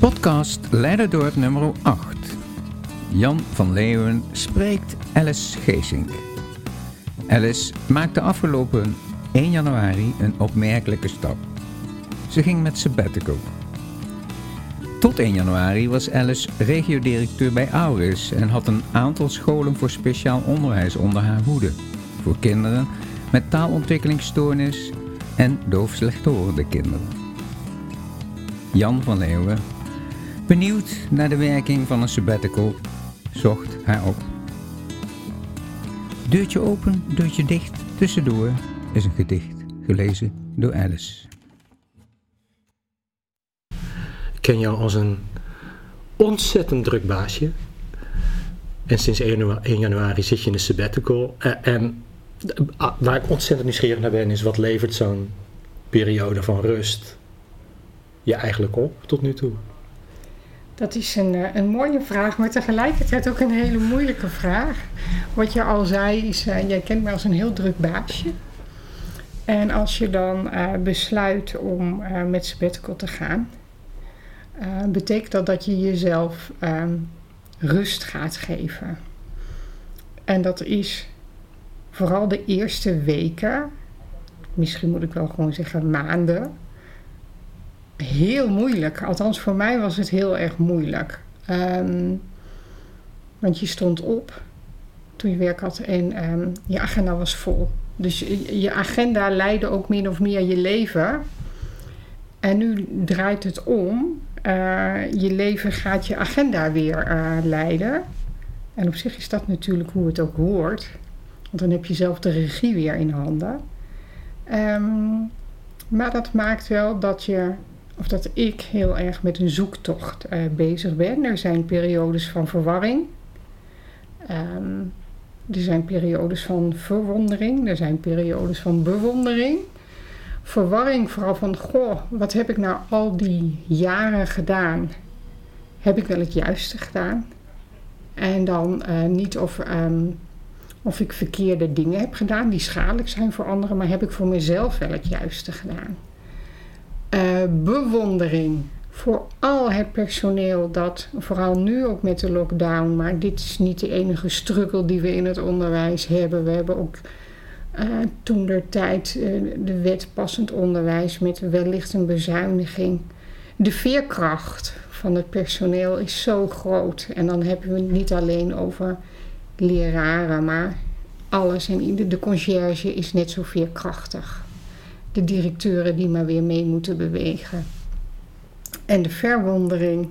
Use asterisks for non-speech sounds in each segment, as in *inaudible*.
Podcast Leiderdorp nummer 8. Jan van Leeuwen spreekt Alice Geesink. Alice maakte afgelopen 1 januari een opmerkelijke stap. Ze ging met sabbatical. Tot 1 januari was Alice regiodirecteur bij Auris en had een aantal scholen voor speciaal onderwijs onder haar hoede. Voor kinderen met taalontwikkelingsstoornis en doofslechthorende kinderen. Jan van Leeuwen, benieuwd naar de werking van een sabbatical, zocht haar op. Deurtje open, deurtje dicht, tussendoor is een gedicht gelezen door Alice. Ik ken jou als een ontzettend druk baasje. En sinds 1 januari, zit je in de sabbatical. En ah, waar ik ontzettend nieuwsgierig naar ben, is wat levert zo'n periode van rust je eigenlijk op tot nu toe? Dat is een, eh, een mooie vraag, maar tegelijkertijd ook een hele moeilijke vraag. Wat je al zei, is, uh, jij kent mij als een heel druk baasje. En als je dan uh, besluit om uh, met sabbatical te gaan, betekent dat dat je jezelf um, rust gaat geven. En dat is vooral de eerste weken, misschien moet ik wel gewoon zeggen maanden, heel moeilijk. Althans, voor mij was het heel erg moeilijk. Um, want je stond op toen je werk had en um, je agenda was vol. Dus je, je, agenda leidde ook min of meer je leven. En nu draait het om. Uh, je leven gaat je agenda weer uh, leiden. En op zich is dat natuurlijk hoe het ook hoort. Want dan heb je zelf de regie weer in handen. Um, maar dat maakt wel dat je of dat ik heel erg met een zoektocht uh, bezig ben. Er zijn periodes van verwarring. Um, er zijn periodes van verwondering. Er zijn periodes van bewondering. Verwarring vooral van, goh, wat heb ik nou al die jaren gedaan? Heb ik wel het juiste gedaan? En dan uh, niet of, um, of ik verkeerde dingen heb gedaan die schadelijk zijn voor anderen, maar heb ik voor mezelf wel het juiste gedaan? Uh, bewondering voor al het personeel dat, vooral nu ook met de lockdown, maar dit is niet de enige struggle die we in het onderwijs hebben. We hebben ook uh, toen der tijd uh, de wet passend onderwijs met wellicht een bezuiniging. De veerkracht van het personeel is zo groot. En dan hebben we het niet alleen over leraren, maar alles. En de conciërge is net zo veerkrachtig de directeuren die maar weer mee moeten bewegen. En de verwondering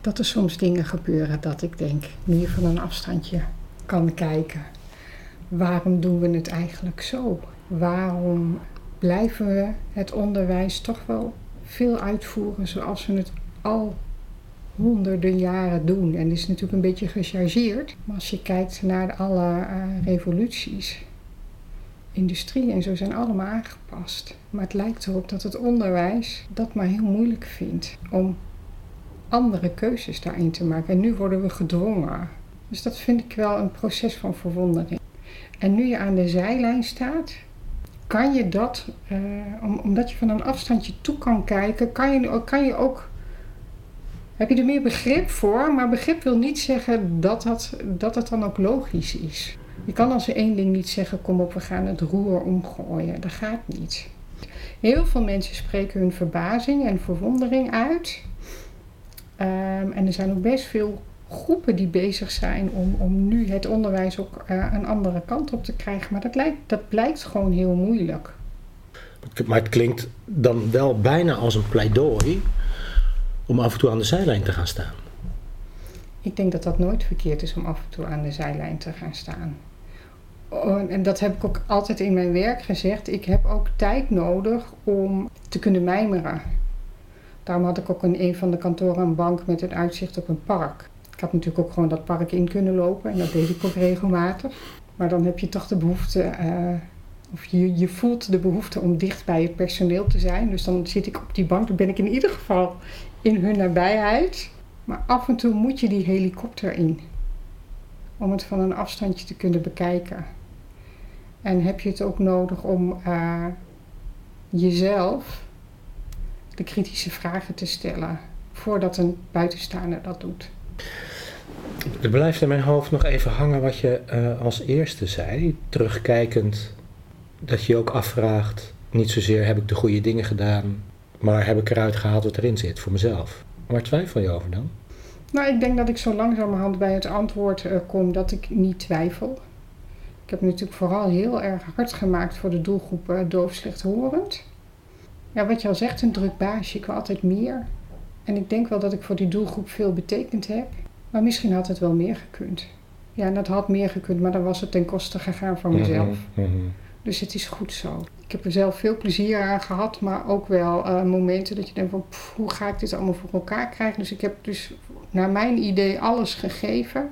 dat er soms dingen gebeuren dat ik denk, je van een afstandje kan kijken. Waarom doen we het eigenlijk zo? Waarom blijven we het onderwijs toch wel veel uitvoeren zoals we het al honderden jaren doen? En is natuurlijk een beetje gechargeerd, maar als je kijkt naar alle uh, revoluties, industrie en zo zijn allemaal aangepast. Maar het lijkt erop dat het onderwijs dat maar heel moeilijk vindt om andere keuzes daarin te maken. En nu worden we gedwongen. Dus dat vind ik wel een proces van verwondering. En nu je aan de zijlijn staat, kan je dat, uh, omdat je van een afstandje toe kan kijken, kan je, kan je ook. Heb je er meer begrip voor? Maar begrip wil niet zeggen dat, dat, dat het dan ook logisch is. Je kan als eenling niet zeggen: kom op, we gaan het roer omgooien. Dat gaat niet. Heel veel mensen spreken hun verbazing en verwondering uit. Um, en er zijn ook best veel groepen die bezig zijn om, om nu het onderwijs ook uh, een andere kant op te krijgen. Maar dat, lijkt, dat blijkt gewoon heel moeilijk. Maar het klinkt dan wel bijna als een pleidooi om af en toe aan de zijlijn te gaan staan. Ik denk dat dat nooit verkeerd is om af en toe aan de zijlijn te gaan staan. Oh, en dat heb ik ook altijd in mijn werk gezegd. Ik heb ook tijd nodig om te kunnen mijmeren. Daarom had ik ook in een van de kantoren een bank met een uitzicht op een park. Ik had natuurlijk ook gewoon dat park in kunnen lopen en dat deed ik ook regelmatig. Maar dan heb je toch de behoefte, uh, of je, je voelt de behoefte om dicht bij het personeel te zijn. Dus dan zit ik op die bank, dan ben ik in ieder geval in hun nabijheid. Maar af en toe moet je die helikopter in. Om het van een afstandje te kunnen bekijken. En heb je het ook nodig om uh, jezelf de kritische vragen te stellen. voordat een buitenstaander dat doet. Er blijft in mijn hoofd nog even hangen wat je uh, als eerste zei, terugkijkend, dat je ook afvraagt, niet zozeer heb ik de goede dingen gedaan, maar heb ik eruit gehaald wat erin zit voor mezelf. Waar twijfel je over dan? Nou, ik denk dat ik zo langzamerhand bij het antwoord uh, kom dat ik niet twijfel. Ik heb natuurlijk vooral heel erg hard gemaakt voor de doelgroep uh, doof-slechthorend. Ja, wat je al zegt, een druk baasje, ik wil altijd meer. En ik denk wel dat ik voor die doelgroep veel betekend heb. Maar misschien had het wel meer gekund. Ja, en dat had meer gekund, maar dan was het ten koste gegaan van mezelf. Mm -hmm. Dus het is goed zo. Ik heb er zelf veel plezier aan gehad, maar ook wel uh, momenten dat je denkt van pff, hoe ga ik dit allemaal voor elkaar krijgen. Dus ik heb dus naar mijn idee alles gegeven.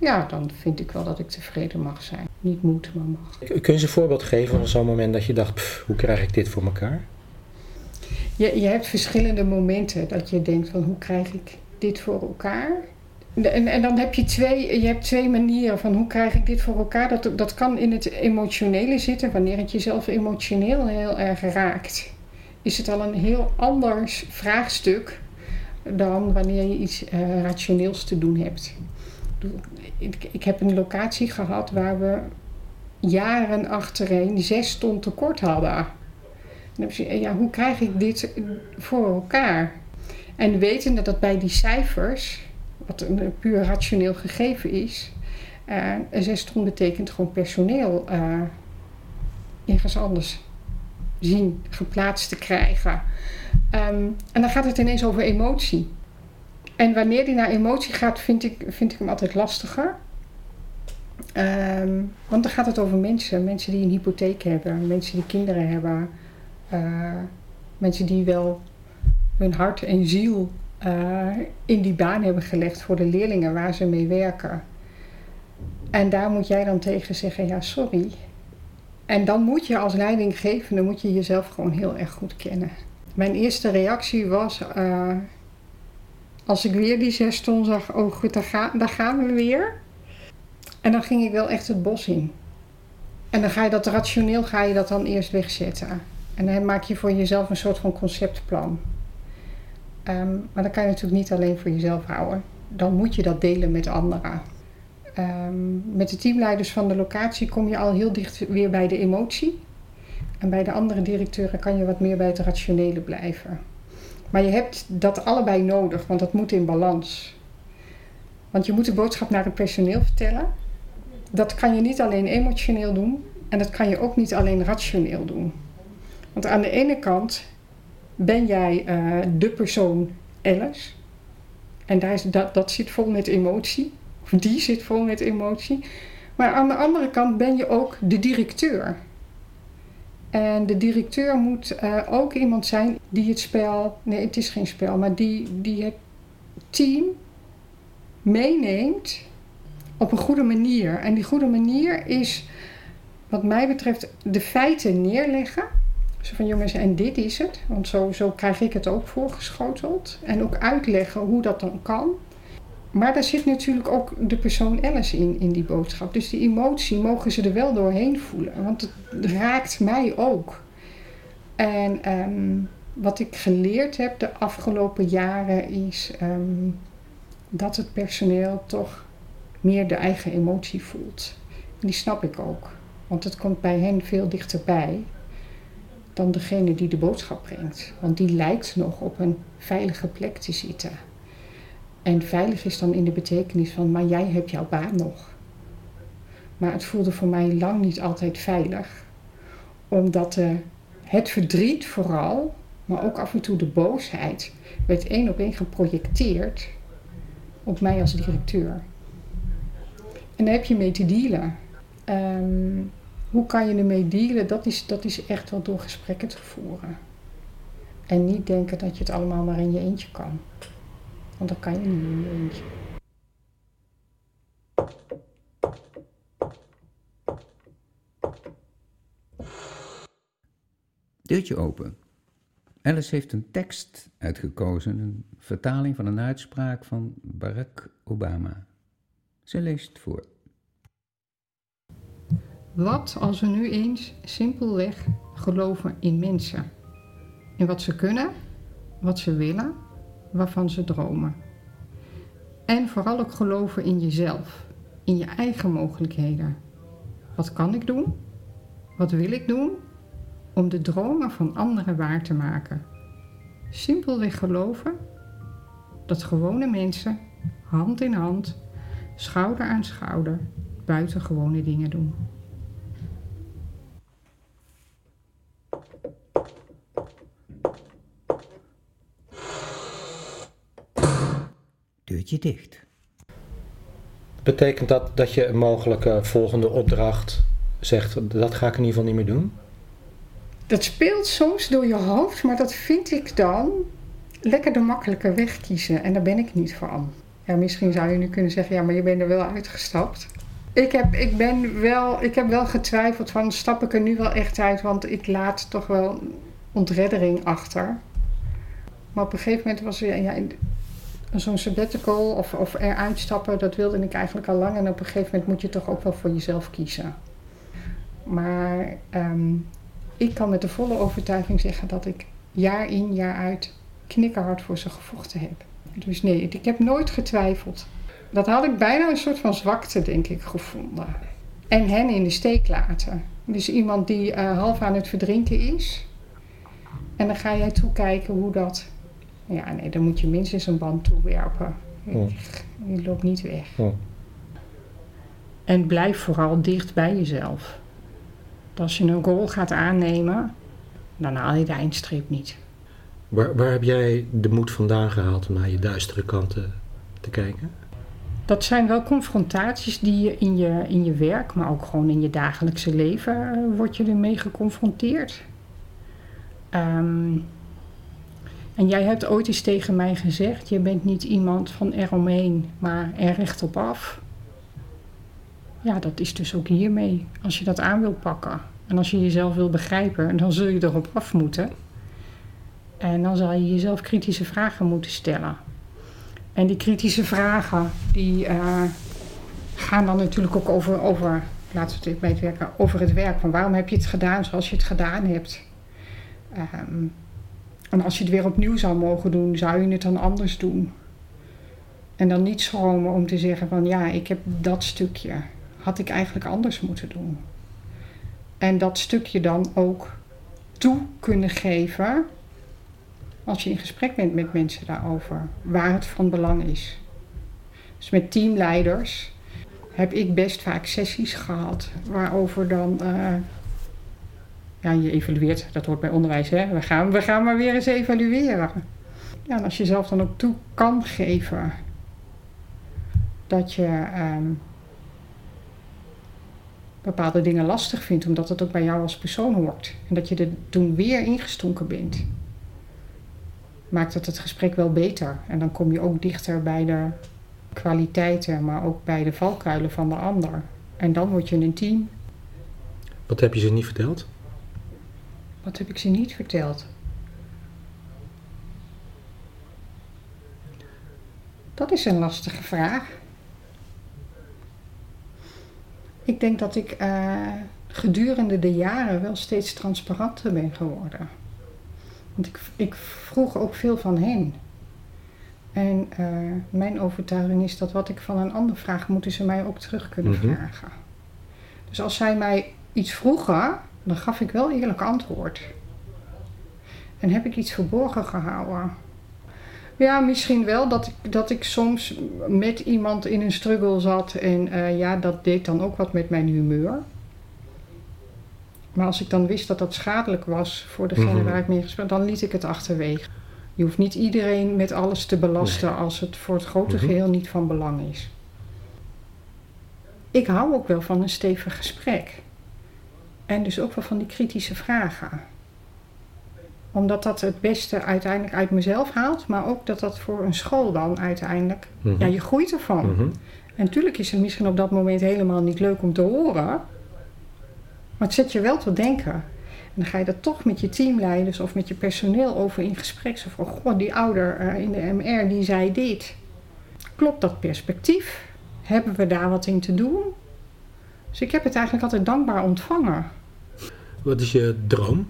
Ja, dan vind ik wel dat ik tevreden mag zijn. Niet moet, maar mag. Kun je eens een voorbeeld geven van zo'n moment dat je dacht, pff, hoe krijg ik dit voor elkaar? Je, je hebt verschillende momenten dat je denkt van hoe krijg ik dit voor elkaar? En, en dan heb je twee, je hebt twee manieren van hoe krijg ik dit voor elkaar. Dat, dat kan in het emotionele zitten, wanneer het jezelf emotioneel heel erg raakt. Is het al een heel anders vraagstuk dan wanneer je iets uh, rationeels te doen hebt. Ik, ik heb een locatie gehad waar we jaren achtereen zes ton tekort hadden. En ja, hoe krijg ik dit voor elkaar? En weten dat bij die cijfers, wat een puur rationeel gegeven is, uh, zes ton betekent gewoon personeel uh, ergens anders zien, geplaatst te krijgen. Um, en dan gaat het ineens over emotie. En wanneer die naar emotie gaat, vind ik, vind ik hem altijd lastiger. Um, want dan gaat het over mensen. Mensen die een hypotheek hebben, mensen die kinderen hebben, uh, mensen die wel hun hart en ziel uh, in die baan hebben gelegd voor de leerlingen waar ze mee werken. En daar moet jij dan tegen zeggen: ja, sorry. En dan moet je als leidinggevende moet je jezelf gewoon heel erg goed kennen. Mijn eerste reactie was, uh, als ik weer die zes ton zag, oh goed, daar, ga, daar gaan we weer. En dan ging ik wel echt het bos in. En dan ga je dat rationeel ga je dat dan eerst wegzetten. En dan maak je voor jezelf een soort van conceptplan. Um, maar dat kan je natuurlijk niet alleen voor jezelf houden. Dan moet je dat delen met anderen. Um, met de teamleiders van de locatie kom je al heel dicht weer bij de emotie. En bij de andere directeuren kan je wat meer bij het rationele blijven. Maar je hebt dat allebei nodig, want dat moet in balans. Want je moet de boodschap naar het personeel vertellen. Dat kan je niet alleen emotioneel doen en dat kan je ook niet alleen rationeel doen. Want aan de ene kant ben jij uh, de persoon Alice. En daar is, dat, dat zit vol met emotie. Of die zit vol met emotie. Maar aan de andere kant ben je ook de directeur. En de directeur moet uh, ook iemand zijn die het spel, nee het is geen spel, maar die, die het team meeneemt op een goede manier. En die goede manier is, wat mij betreft, de feiten neerleggen. Zo van jongens, en dit is het. Want zo, zo krijg ik het ook voorgeschoteld. En ook uitleggen hoe dat dan kan. Maar daar zit natuurlijk ook de persoon Alice in, in die boodschap. Dus die emotie mogen ze er wel doorheen voelen. Want het raakt mij ook. En um, wat ik geleerd heb de afgelopen jaren is um, dat het personeel toch meer de eigen emotie voelt. En die snap ik ook. Want het komt bij hen veel dichterbij dan degene die de boodschap brengt. Want die lijkt nog op een veilige plek te zitten. En veilig is dan in de betekenis van, maar jij hebt jouw baan nog. Maar het voelde voor mij lang niet altijd veilig. Omdat uh, het verdriet vooral, maar ook af en toe de boosheid, werd één op één geprojecteerd op mij als directeur. En daar heb je mee te dealen. Um, hoe kan je ermee dealen? Dat is, dat is echt wel door gesprekken te voeren. En niet denken dat je het allemaal maar in je eentje kan. Want dat kan je niet in je eentje. Deurtje open. Alice heeft een tekst uitgekozen, een vertaling van een uitspraak van Barack Obama. Ze leest voor. Wat als we nu eens simpelweg geloven in mensen? In wat ze kunnen, wat ze willen waarvan ze dromen. En vooral ook geloven in jezelf, in je eigen mogelijkheden. Wat kan ik doen? Wat wil ik doen? Om de dromen van anderen waar te maken. Simpelweg geloven dat gewone mensen hand in hand, schouder aan schouder, buitengewone dingen doen. Deurtje dicht. Betekent dat dat je een mogelijke volgende opdracht zegt, dat ga ik in ieder geval niet meer doen? Dat speelt soms door je hoofd, maar dat vind ik dan lekker de makkelijke weg kiezen. En daar ben ik niet van. Ja, misschien zou je nu kunnen zeggen, ja, maar je bent er wel uitgestapt. Ik heb, ik ben wel, ik heb wel getwijfeld van, stap ik er nu wel echt uit? Want ik laat toch wel ontreddering achter. Maar op een gegeven moment was er, ja, zo'n sabbatical of, of eruit stappen, dat wilde ik eigenlijk al lang. En op een gegeven moment moet je toch ook wel voor jezelf kiezen. Maar ehm, ik kan met de volle overtuiging zeggen dat ik jaar in, jaar uit knikkerhard voor ze gevochten heb. Dus nee, ik heb nooit getwijfeld. Dat had ik bijna een soort van zwakte, denk ik, gevonden. En hen in de steek laten. Dus iemand die uh, half aan het verdrinken is. En dan ga jij toekijken hoe dat. Ja, nee, dan moet je minstens een band toewerpen. Oh. Je loopt niet weg. En blijf vooral dicht bij jezelf. Als je een rol gaat aannemen, dan haal je de eindstreep niet. Waar, waar heb jij de moed vandaan gehaald om naar je duistere kanten te kijken? Dat zijn wel confrontaties die je in je, in je werk, maar ook gewoon in je dagelijkse leven, uh, word je ermee geconfronteerd. Ehm, en jij hebt ooit eens tegen mij gezegd: je bent niet iemand van eromheen, maar er recht op af. Ja, dat is dus ook hiermee. Als je dat aan wil pakken en als je jezelf wil begrijpen, dan zul je erop af moeten. En dan zal je jezelf kritische vragen moeten stellen. En die kritische vragen, die uh, gaan dan natuurlijk ook over, over, laten we het bij het over het werk. Van waarom heb je het gedaan zoals je het gedaan hebt? Um, en als je het weer opnieuw zou mogen doen, zou je het dan anders doen? En dan niet schromen om te zeggen van ja, ik heb dat stukje, had ik eigenlijk anders moeten doen. En dat stukje dan ook toe kunnen geven als je in gesprek bent met mensen daarover, waar het van belang is. Dus met teamleiders heb ik best vaak sessies gehad waarover dan. Uh, ja, je evalueert, dat hoort bij onderwijs, hè? We gaan, we gaan maar weer eens evalueren. Ja, en als je zelf dan ook toe kan geven dat je um, bepaalde dingen lastig vindt, omdat het ook bij jou als persoon hoort. En dat je er toen weer ingestonken bent maakt het het gesprek wel beter. En dan kom je ook dichter bij de kwaliteiten, maar ook bij de valkuilen van de ander. En dan word je een team. Wat heb je ze niet verteld? Wat heb ik ze niet verteld? Dat is een lastige vraag. Ik denk dat ik uh, gedurende de jaren wel steeds transparanter ben geworden. Want ik, ik vroeg ook veel van hen. En uh, mijn overtuiging is dat wat ik van een ander vraag, moeten ze mij ook terug kunnen mm -hmm. vragen. Dus als zij mij iets vroegen, dan gaf ik wel eerlijk antwoord. En heb ik iets verborgen gehouden? Ja, misschien wel dat ik, dat ik soms met iemand in een struggle zat. En uh, ja, dat deed dan ook wat met mijn humeur. Maar als ik dan wist dat dat schadelijk was voor degene mm-hmm. waar ik mee gesproken dan liet ik het achterwege. Je hoeft niet iedereen met alles te belasten nee. als het voor het grote mm-hmm. geheel niet van belang is. Ik hou ook wel van een stevig gesprek. En dus ook wel van die kritische vragen. Omdat dat het beste uiteindelijk uit mezelf haalt, maar ook dat dat voor een school dan uiteindelijk. Ja, je groeit ervan. En natuurlijk is het misschien op dat moment helemaal niet leuk om te horen. Maar het zet je wel tot denken. En dan ga je er toch met je teamleiders of met je personeel over in gesprek. Zo van, goh, die ouder uh, in de MR die zei dit. Klopt dat perspectief? Hebben we daar wat in te doen? Dus ik heb het eigenlijk altijd dankbaar ontvangen. Wat is je droom?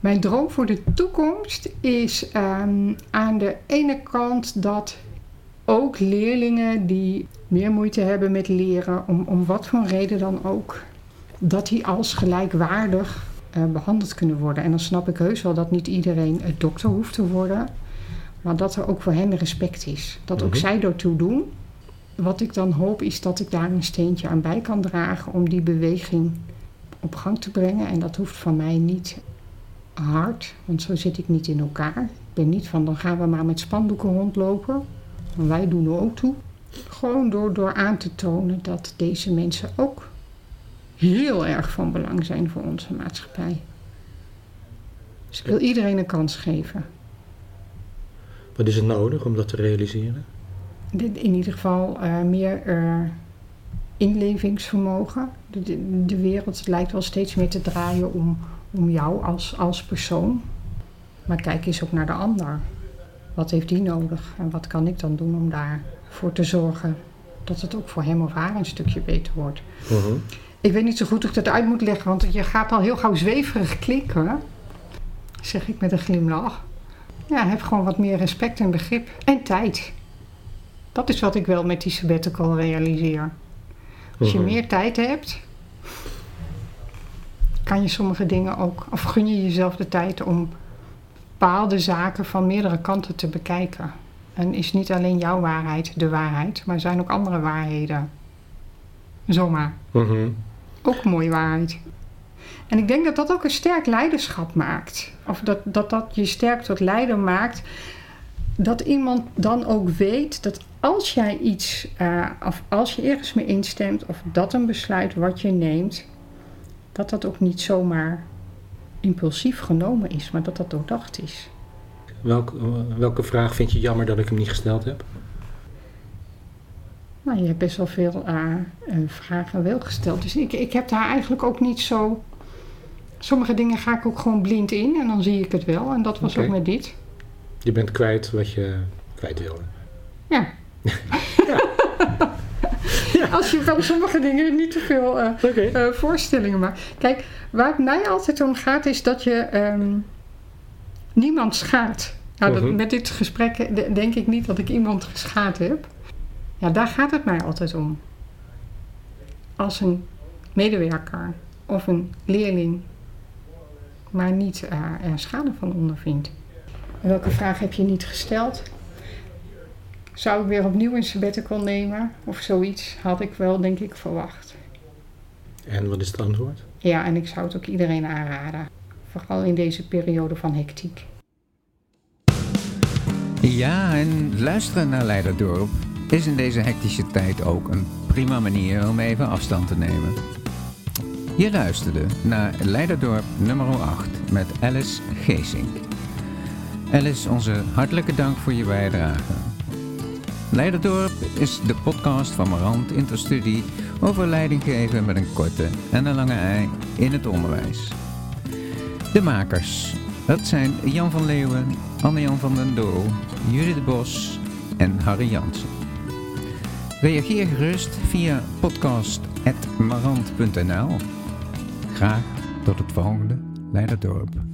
Mijn droom voor de toekomst is ehm, aan de ene kant dat ook leerlingen die meer moeite hebben met leren, om, om wat voor reden dan ook, dat die als gelijkwaardig uh, behandeld kunnen worden. En dan snap ik heus wel dat niet iedereen een dokter hoeft te worden, maar dat er ook voor hen respect is. Dat ook mm zij daartoe doen. Wat ik dan hoop is dat ik daar een steentje aan bij kan dragen om die beweging op gang te brengen. En dat hoeft van mij niet hard, want zo zit ik niet in elkaar. Ik ben niet van dan gaan we maar met spandoeken rondlopen. Want wij doen er ook toe. Gewoon door, door aan te tonen dat deze mensen ook heel erg van belang zijn voor onze maatschappij. Dus ik wil iedereen een kans geven. Wat is het nodig om dat te realiseren? In ieder geval uh, meer uh, inlevingsvermogen. De, de, wereld lijkt wel steeds meer te draaien om, om jou als, als persoon. Maar kijk eens ook naar de ander. Wat heeft die nodig en wat kan ik dan doen om daarvoor te zorgen dat het ook voor hem of haar een stukje beter wordt? Uh -huh. Ik weet niet zo goed hoe ik dat uit moet leggen, want je gaat al heel gauw zweverig klinken. Zeg ik met een glimlach. Ja, heb gewoon wat meer respect en begrip. En tijd. Dat is wat ik wel met die sabbatical realiseer. Als je mhm. meer tijd hebt, kan je sommige dingen ook, of gun je jezelf de tijd om bepaalde zaken van meerdere kanten te bekijken. En is niet alleen jouw waarheid de waarheid, maar zijn ook andere waarheden. Zomaar. Uh Ook een mooie waarheid. En ik denk dat dat ook een sterk leiderschap maakt. Of dat dat, dat je sterk tot leider maakt. Dat iemand dan ook weet dat als jij iets, uh, of als je ergens mee instemt, of dat een besluit wat je neemt, dat dat ook niet zomaar impulsief genomen is, maar dat dat doordacht is. Welke, welke vraag vind je jammer dat ik hem niet gesteld heb? Nou, je hebt best wel veel uh, vragen wel gesteld. Dus ik, ik heb daar eigenlijk ook niet zo Sommige dingen ga ik ook gewoon blind in en dan zie ik het wel. En dat was ook met dit. Je bent kwijt wat je kwijt wilde. Ja. ja. *laughs* ja. Als je van sommige dingen niet te veel uh, voorstellingen maakt. Kijk, waar het mij altijd om gaat is dat je um, niemand schaadt. Nou, dat, mhm. met dit gesprek denk ik niet dat ik iemand geschaad heb. Ja, daar gaat het mij altijd om. Als een medewerker of een leerling maar niet er schade van ondervindt. Welke vraag heb je niet gesteld? Zou ik weer opnieuw een sabbatical nemen of zoiets? Had ik wel, denk ik, verwacht. En wat is het antwoord? Ja, en ik zou het ook iedereen aanraden. Vooral in deze periode van hectiek. Ja, en luisteren naar Leiderdorp is in deze hectische tijd ook een prima manier om even afstand te nemen. Je luisterde naar Leiderdorp nummer 8 met Alice Geesink. Alice, onze hartelijke dank voor je bijdrage. Leiderdorp is de podcast van Marant Interstudie over leidinggeven met een korte en een lange ei in het onderwijs. De makers, dat zijn Jan van Leeuwen, Anne-Jan van den Doel, Judith Bos en Harry Jansen. Reageer gerust via podcast.marant.nl Graag tot het volgende Leiderdorp.